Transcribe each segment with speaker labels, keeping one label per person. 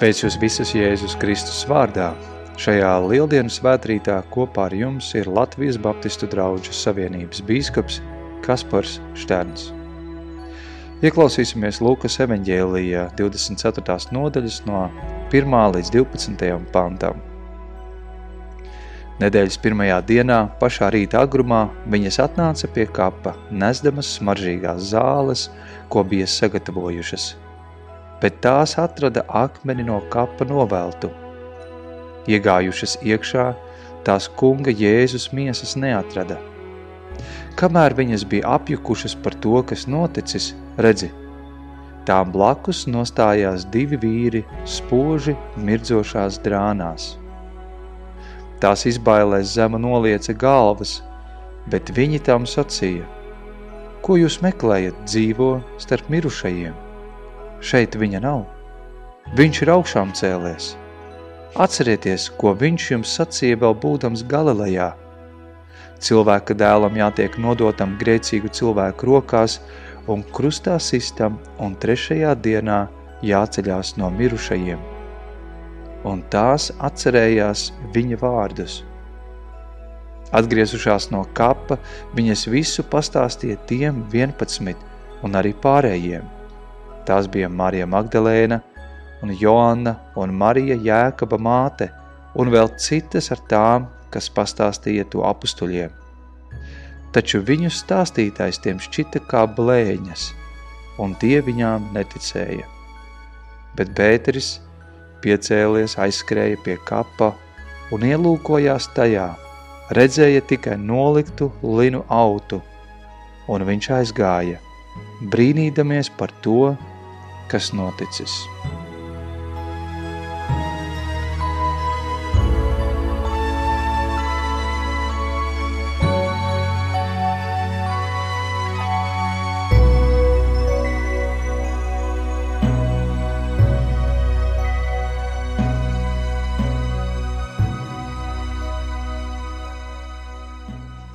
Speaker 1: Sveicu jūs visus Jēzus Kristus vārdā. Šajā lieldienas svētrītā kopā ar jums ir Latvijas Baptistu drauģu savienības bīskaps Kaspars Šterns. Ieklausīsimies Lūkas evaņģēlijā 24. nodaļas no 1. līdz 12. pantam. Nedēļas pirmajā dienā, pašā rīta agrumā, viņas atnāca pie kapa, nesdamas smaržīgās zāles, ko bija sagatavojušas – bet tās atrada akmeni no kapa noveltu. Iegājušas iekšā, tās kunga Jēzus miesas neatrada. Kamēr viņas bija apjukušas par to, kas noticis, redzi, tām blakus nostājās divi vīri spoži mirdzošās drānās. Tās izbailēs zema nolieca galvas, bet viņi tam sacīja, ko jūs meklējat dzīvo starp mirušajiem? Šeit viņa nav. Viņš ir augšām cēlies. Atcerieties, ko viņš jums sacīja vēl būdams Galilejā. Cilvēka dēlam jātiek nodotam grēcīgu cilvēku rokās un krustā sistam un trešajā dienā jāceļās no mirušajiem. Un tās atcerējās viņa vārdus. Atgriezušās no kapa, viņas visu pastāstīja tiem 11 un arī pārējiem – Tās bija Marija Magdalēna un Joanna un Marija Jēkaba māte un vēl citas ar tām, kas pastāstīja to apustuļiem. Taču viņu stāstītājs tiem šķita kā blēņas, un tie viņām neticēja. Bet Bēteris piecēlies aizskrēja pie kapa un ielūkojās tajā, redzēja tikai noliktu linu autu, un viņš aizgāja, brīnīdamies par to, kas noticis.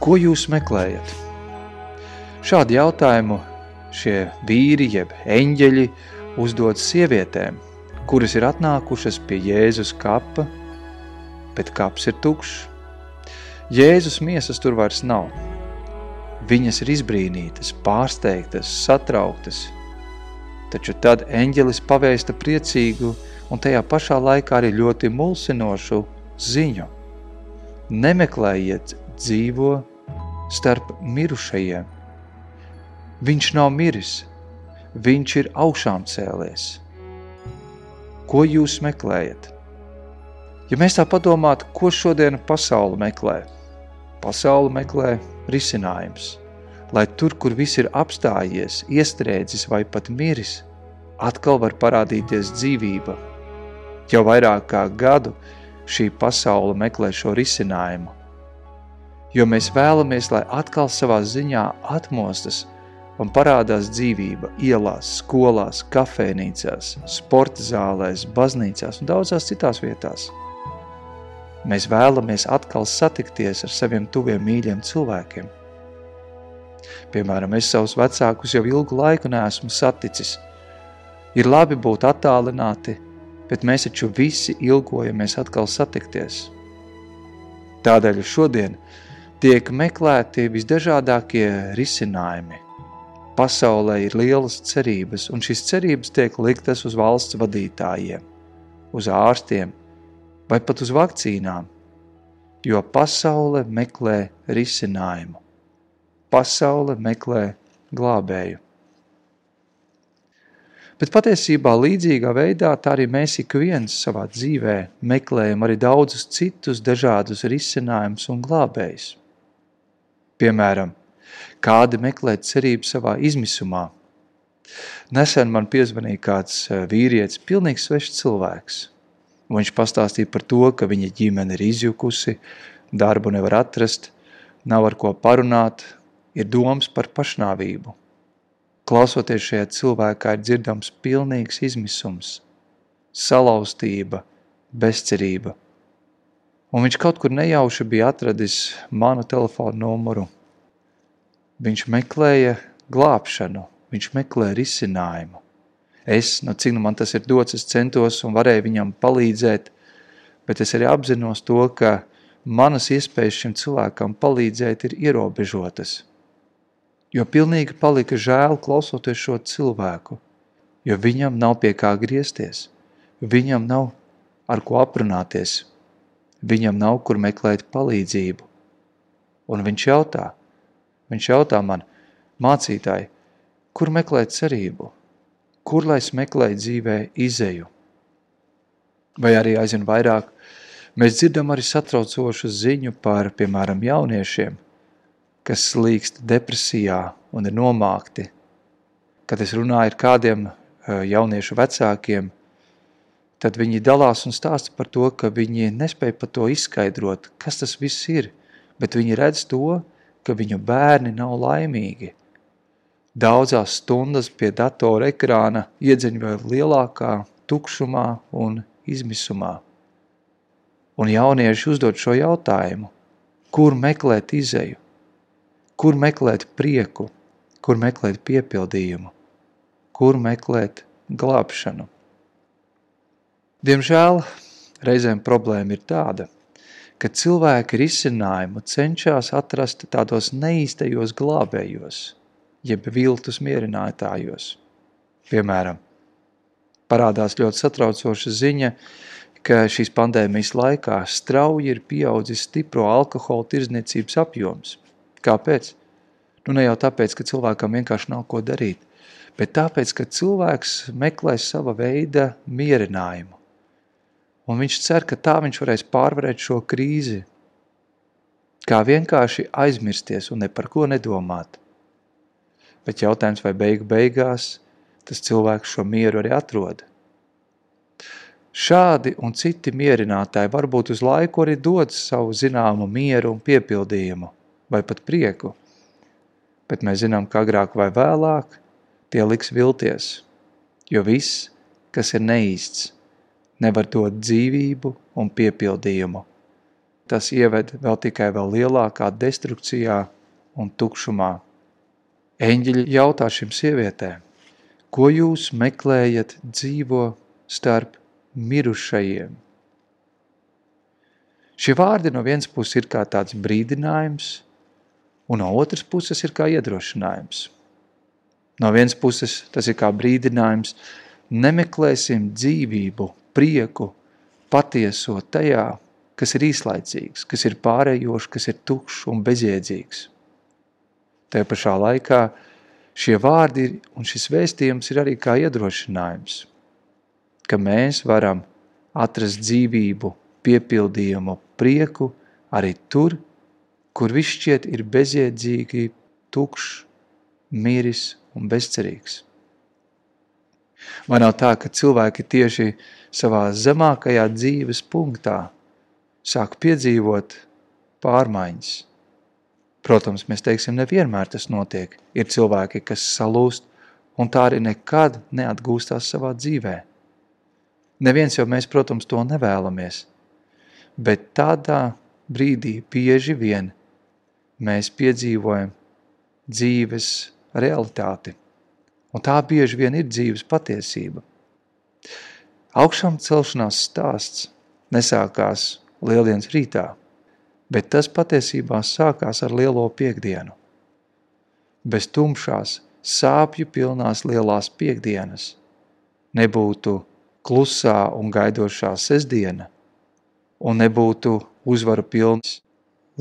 Speaker 1: Ko jūs meklējat? Šādu jautājumu šie vīri jeb eņģeļi uzdots sievietēm, kuras ir atnākušas pie Jēzus kapa, bet kaps ir tukšs. Jēzus miesas tur vairs nav. Viņas ir izbrīnītas, pārsteigtas, satrauktas. Taču tad eņģelis pavēsta priecīgu un tajā pašā laikā arī ļoti mulsinošu ziņu. Nemeklējiet dzīvo starp mirušajiem. Viņš nav miris, viņš ir augšām cēlies. Ko jūs meklējat? Ja mēs tā padomātu, ko šodien pasauli meklē? Pasauli meklē risinājums, lai tur, kur viss ir apstājies, iestrēdzis vai pat miris, atkal var parādīties dzīvība. Jau vairāk kā gadu šī pasaule meklē šo risinājumu, jo mēs vēlamies, lai atkal savā ziņā atmostas – un parādās dzīvība ielās, skolās, kafēnīcās, sporta zālēs, baznīcās un daudzās citās vietās. Mēs vēlamies atkal satikties ar saviem tuviem mīļiem cilvēkiem. Piemēram, es savus vecākus jau ilgu laiku neesmu saticis. Ir labi būt attālināti, bet mēs taču visi ilgojamies atkal satikties. Tādēļ šodien tiek meklēti visdažādākie risinājumi, Pasaulē ir lielas cerības, un šīs cerības tiek liktas uz valsts vadītājiem, uz ārstiem vai pat uz vakcīnām, jo pasaule meklē risinājumu. Pasaule meklē glābēju. Bet patiesībā līdzīgā veidā tā arī mēs ik viens savā dzīvē meklējam arī daudzus citus dažādus risinājumus un glābējus. Piemēram, kādi meklē cerību savā izmisumā. Nesen man piezvanīja kāds eh, vīrietis, pilnīgi svešs cilvēks. Viņš pastāstīja par to, ka viņa ģimene ir izjukusi, darbu nevar atrast, nav ar ko parunāt, ir domas par pašnāvību. Klausoties šajā cilvēkā ir dzirdams pilnīgs izmisums, salauztība, bezcerība. Un viņš kaut kur nejauši bija atradis manu telefonu numuru Viņš meklēja glābšanu, viņš meklē risinājumu. Es, nu cik nu man tas ir dots, es centos un varēju viņam palīdzēt, bet es arī apzinos to, ka manas iespējas šim cilvēkam palīdzēt ir ierobežotas. Jo pilnīgi palika žēl klausoties šo cilvēku, jo viņam nav pie kā griezties, viņam nav ar ko aprunāties, viņam nav kur meklēt palīdzību. Un viņš jautā, viņš jautā man, mācītāji, kur meklēt cerību, kur lai es meklēju dzīvē izeju. Vai arī aizvien vairāk, mēs dzirdam arī satraucošu ziņu par, piemēram, jauniešiem, kas slīkst depresijā un ir nomākti. Kad es runāju ar kādiem eh, jauniešu vecākiem, tad viņi dalās un stāsta par to, ka viņi nespēja par to izskaidrot, kas tas viss ir, bet viņi redz to, ka viņu bērni nav laimīgi. Daudzās stundas pie datora ekrāna iedzeņ vēl lielākā tukšumā un izmisumā. Un jaunieši uzdod šo jautājumu, kur meklēt izeju, kur meklēt prieku, kur meklēt piepildījumu, kur meklēt glābšanu. Diemžēl reizēm problēma ir tāda, ka cilvēki risinājumu cenšas atrast tādos neīstajos glābējos, jeb viltus mierinātājos. Piemēram, parādās ļoti satraucoša ziņa, ka šīs pandēmijas laikā strauji ir pieaudzis stipro alkohola tirzniecības apjoms. Kāpēc? Nu ne jau tāpēc, ka cilvēkam vienkārši nav ko darīt, bet tāpēc, ka cilvēks meklē sava veida mierinājumu un viņš cer, ka tā viņš varēs pārvarēt šo krīzi. Kā vienkārši aizmirsties un ne par ko nedomāt. Bet jautājums, vai beigu beigās tas cilvēks šo mieru arī atrod. Šādi un citi mierinātāji varbūt uz laiku arī dod savu zināmu mieru un piepildījumu, vai pat prieku. Bet mēs zinām, ka agrāk vai vēlāk tie liks vilties, jo viss, kas ir neīsts, nevar dot dzīvību un piepildījumu. Tas ieved vēl tikai vēl lielākā destrukcijā un tukšumā. Eņģeļi jautā šim sievietēm, ko jūs meklējat dzīvo starp mirušajiem? Šie vārdi no vienas puses ir kā tāds brīdinājums, un no otras puses ir kā iedrošinājums. No vienas puses tas ir kā brīdinājums, nemeklēsim dzīvību prieku patieso tajā, kas ir īslaicīgs, kas ir pārējošs, kas ir tukšs un bezjēdzīgs. Tajā pašā laikā šie vārdi un šis vēstījums ir arī kā iedrošinājums, ka mēs varam atrast dzīvību, piepildījumu, prieku arī tur, kur viss šķiet ir bezjēdzīgi, tukšs, miris un bezcerīgs. Vai nav tā, ka cilvēki tieši savā zemākajā dzīves punktā sāk piedzīvot pārmaiņas? Protams, mēs teiksim, nevienmēr tas notiek. Ir cilvēki, kas salūst, un tā arī nekad neatgūstās savā dzīvē. Neviens jau mēs, protams, to nevēlamies, bet tādā brīdī bieži vien mēs piedzīvojam dzīves realitāti. Un tā bieži vien ir dzīves patiesība. Augšām celšanās stāsts nesākās lieldienas rītā, bet tas patiesībā sākās ar lielo piekdienu. Bez tumšās, sāpju pilnās lielās piekdienas nebūtu klusā un gaidošā sestdiena un nebūtu uzvaru pilns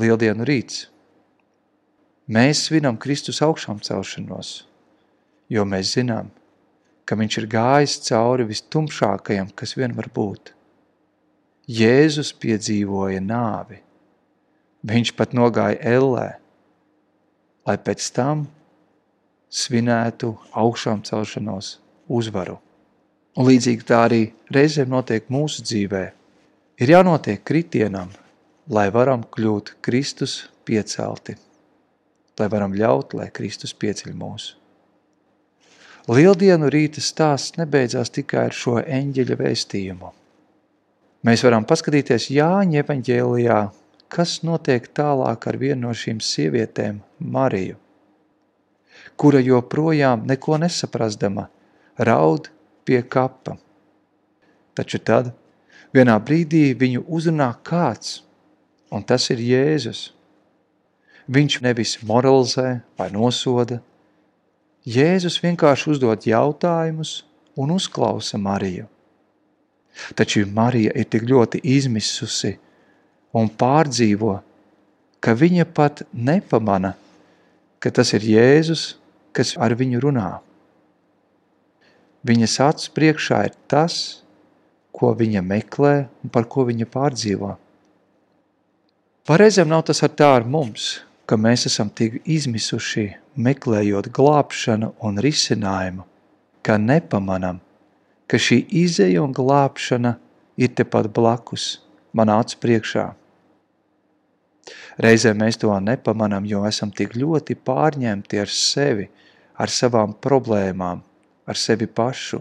Speaker 1: lieldienu rīts. Mēs svinam Kristus augšām celšanos – jo mēs zinām, ka viņš ir gājis cauri vistumšākajam, kas vien var būt. Jēzus piedzīvoja nāvi. Viņš pat nogāja ellē, lai pēc tam svinētu augšām celšanos uzvaru. Un līdzīgi tā arī reizēm notiek mūsu dzīvē. Ir jānotiek kritienam, lai varam kļūt Kristus piecelti, lai varam ļaut, lai Kristus pieceļ mūsu. Lieldienu rīta stāsts nebeidzās tikai ar šo eņģeļa vēstījumu. Mēs varam paskatīties Jāņa evaņģēlijā, kas notiek tālāk ar vienu no šīm sievietēm, Mariju, kura joprojām neko nesaprastama, raud pie kapa. Taču tad vienā brīdī viņu uzrunā kāds, un tas ir Jēzus. Viņš nevis moralizē vai nosoda. Jēzus vienkārši uzdod jautājumus un uzklausa Mariju. Taču Marija ir tik ļoti izmisusi un pārdzīvo, ka viņa pat nepamana, ka tas ir Jēzus, kas ar viņu runā. Viņas acu priekšā ir tas, ko viņa meklē un par ko viņa pārdzīvo. Pareizam nav tas ar tā ar mums, ka mēs esam tik izmisuši, meklējot glābšanu un risinājumu, ka nepamanam, ka šī izeja un glābšana ir tepat blakus, manā acu priekšā. Reizē mēs to nepamanām, jo esam tik ļoti pārņemti ar sevi, ar savām problēmām, ar sevi pašu.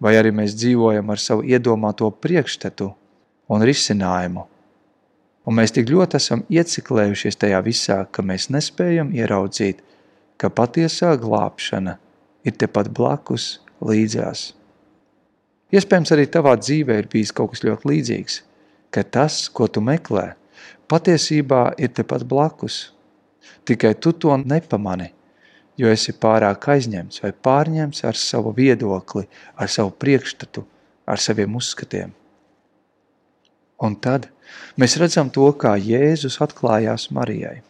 Speaker 1: Vai arī mēs dzīvojam ar savu iedomāto priekšstatu un risinājumu. Un mēs tik ļoti esam ieciklējušies tajā visā, ka mēs nespējam ieraudzīt, ka patiesā glābšana ir tepat blakus līdzās. Iespējams, arī tavā dzīvē ir bijis kaut kas ļoti līdzīgs, ka tas, ko tu meklē, patiesībā ir tepat blakus. Tikai tu to nepamani, jo esi pārāk aizņemts vai pārņemts ar savu viedokli, ar savu priekšstatu, ar saviem uzskatiem. Un tad mēs redzam to, kā Jēzus atklājās Marijai.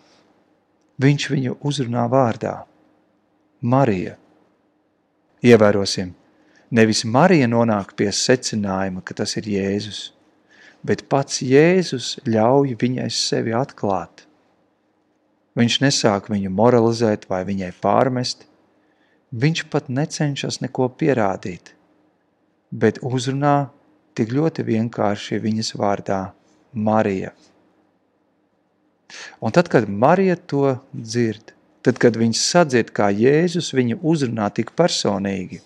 Speaker 1: Viņš viņu uzrunā vārdā – Marija. Ievērosim, nevis Marija nonāk pie secinājuma, ka tas ir Jēzus – bet pats Jēzus ļauj viņai sevi atklāt. Viņš nesāk viņu moralizēt vai viņai pārmest, viņš pat necenšas neko pierādīt, bet uzrunā tik ļoti vienkārši viņas vārdā Marija. Un tad, kad Marija to dzird, tad, kad viņš sadzird, kā Jēzus viņu uzrunā tik personīgi,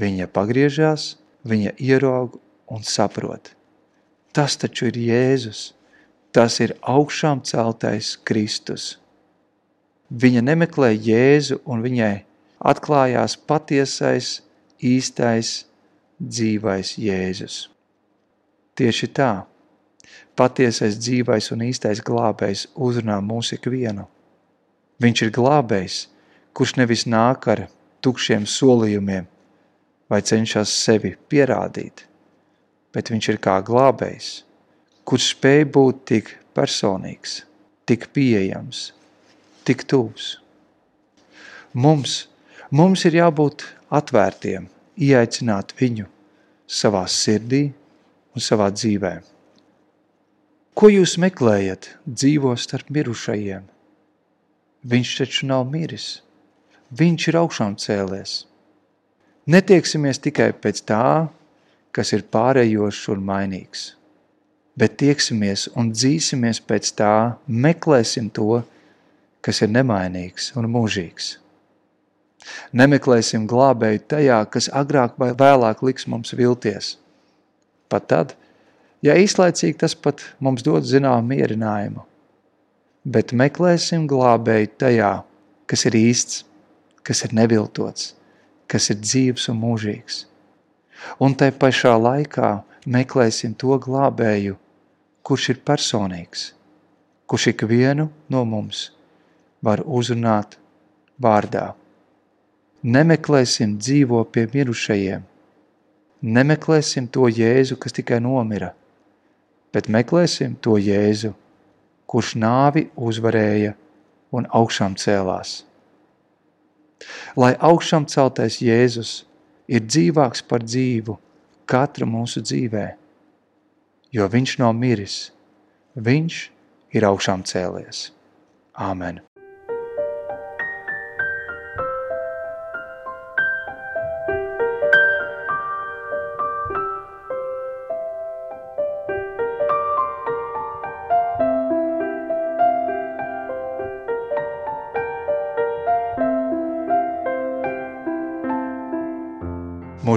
Speaker 1: viņa pagriežās, viņa ieraug un saprot – Tas taču ir Jēzus. Tas ir augšām celtais Kristus. Viņa nemeklē Jēzu un viņai atklājās patiesais, īstais, dzīvais Jēzus. Tieši tā, patiesais dzīvais un īstais glābējs uzrunā mūs ikvienu. Viņš ir glābējs, kurš nevis nāk ar tukšiem solījumiem vai cenšas sevi pierādīt, bet viņš ir kā glābējs, kurš spēj būt tik personīgs, tik pieejams, tik tūs. Mums, mums ir jābūt atvērtiem, ieaicināt viņu savā sirdī un savā dzīvē. Ko jūs meklējat dzīvo starp mirušajiem? Viņš taču nav miris. Viņš ir augšām cēlies. Netieksimies tikai pēc tā, kas ir pārējošs un mainīgs. Bet tieksimies un dzīsimies pēc tā, meklēsim to, kas ir nemainīgs un mūžīgs. Nemeklēsim glābēju tajā, kas agrāk vai vēlāk liks mums vilties. Pat tad, ja īslaicīgi tas pat mums dod zinām mierinājumu. Bet meklēsim glābēju tajā, kas ir īsts, kas ir neviltots, kas ir dzīvs un mūžīgs un tai pašā laikā meklēsim to glābēju, kurš ir personīgs, kurš ikvienu no mums var uzrunāt vārdā. Nemeklēsim dzīvo pie mirušajiem, nemeklēsim to Jēzu, kas tikai nomira, bet meklēsim to Jēzu, kurš nāvi uzvarēja un augšām cēlās. Lai augšām celtais Jēzus – ir dzīvāks par dzīvu katra mūsu dzīvē, jo viņš nav miris, viņš ir augšām cēlies. Āmen!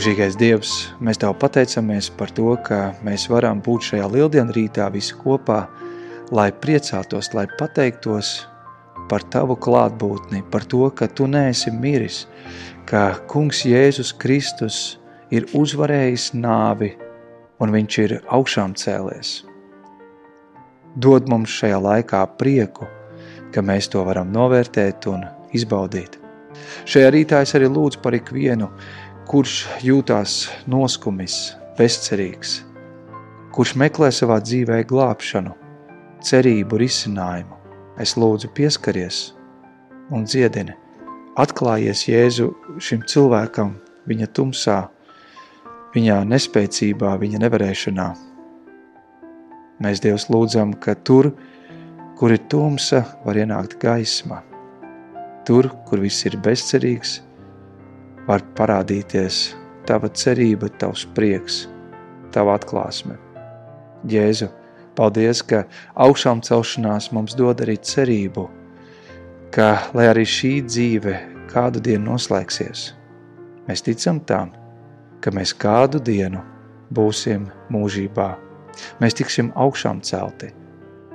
Speaker 1: Mūžīgais Dievs, mēs Tev pateicamies par to, ka mēs varam būt šajā lieldienu rītā visi kopā, lai priecātos, lai pateiktos par Tavu klātbūtni, par to, ka Tu neesi miris, ka Kungs Jēzus Kristus ir uzvarējis nāvi un viņš ir augšām cēlies. Dod mums šajā laikā prieku, ka mēs to varam novērtēt un izbaudīt. Šajā rītā es arī lūdzu par ikvienu, kurš jūtās noskumis, bezcerīgs, kurš meklē savā dzīvē glābšanu, cerību risinājumu. Es lūdzu pieskaries un dziedini. Atklājies Jēzu šim cilvēkam viņa tumsā, viņa nespēcībā, viņa nevarēšanā. Mēs Dievs lūdzam, ka tur, kur ir tumsa, var ienākt gaisma. Tur, kur viss ir bezcerīgs, var parādīties tava cerība, tavs prieks, tava atklāsme. Jēzu, paldies, ka augšām celšanās mums dod arī cerību, ka, lai arī šī dzīve kādu dienu noslēgsies, mēs ticam tam, ka mēs kādu dienu būsim mūžībā. Mēs tiksim augšām celti,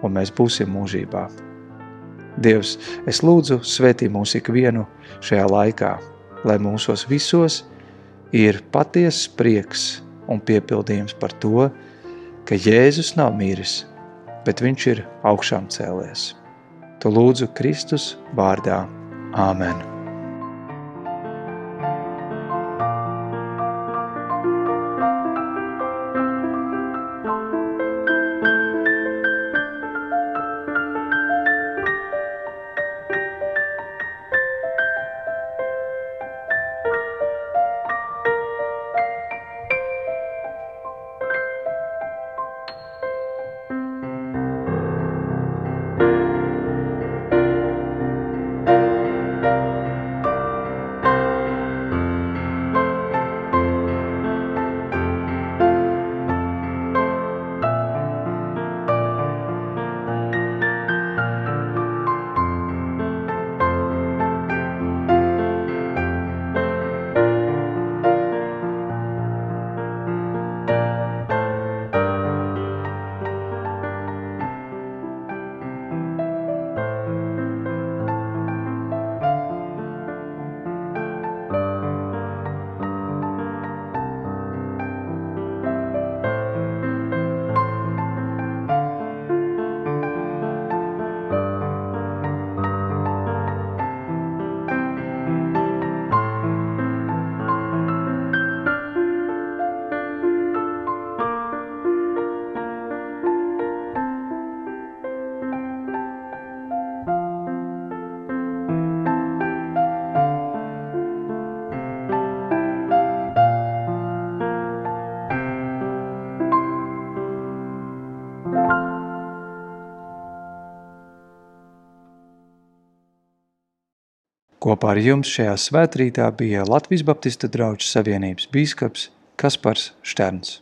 Speaker 1: un mēs būsim mūžībā. Dievs, es lūdzu svētī mūs ikvienu šajā laikā, lai mūsos visos ir patiesas prieks un piepildījums par to, ka Jēzus nav miris, bet viņš ir augšām cēlies. To lūdzu Kristus vārdā. Āmen! Kopā ar jums šajā svētrītā bija Latvijas Baptistu draugu savienības bīskaps Kaspars Šterns.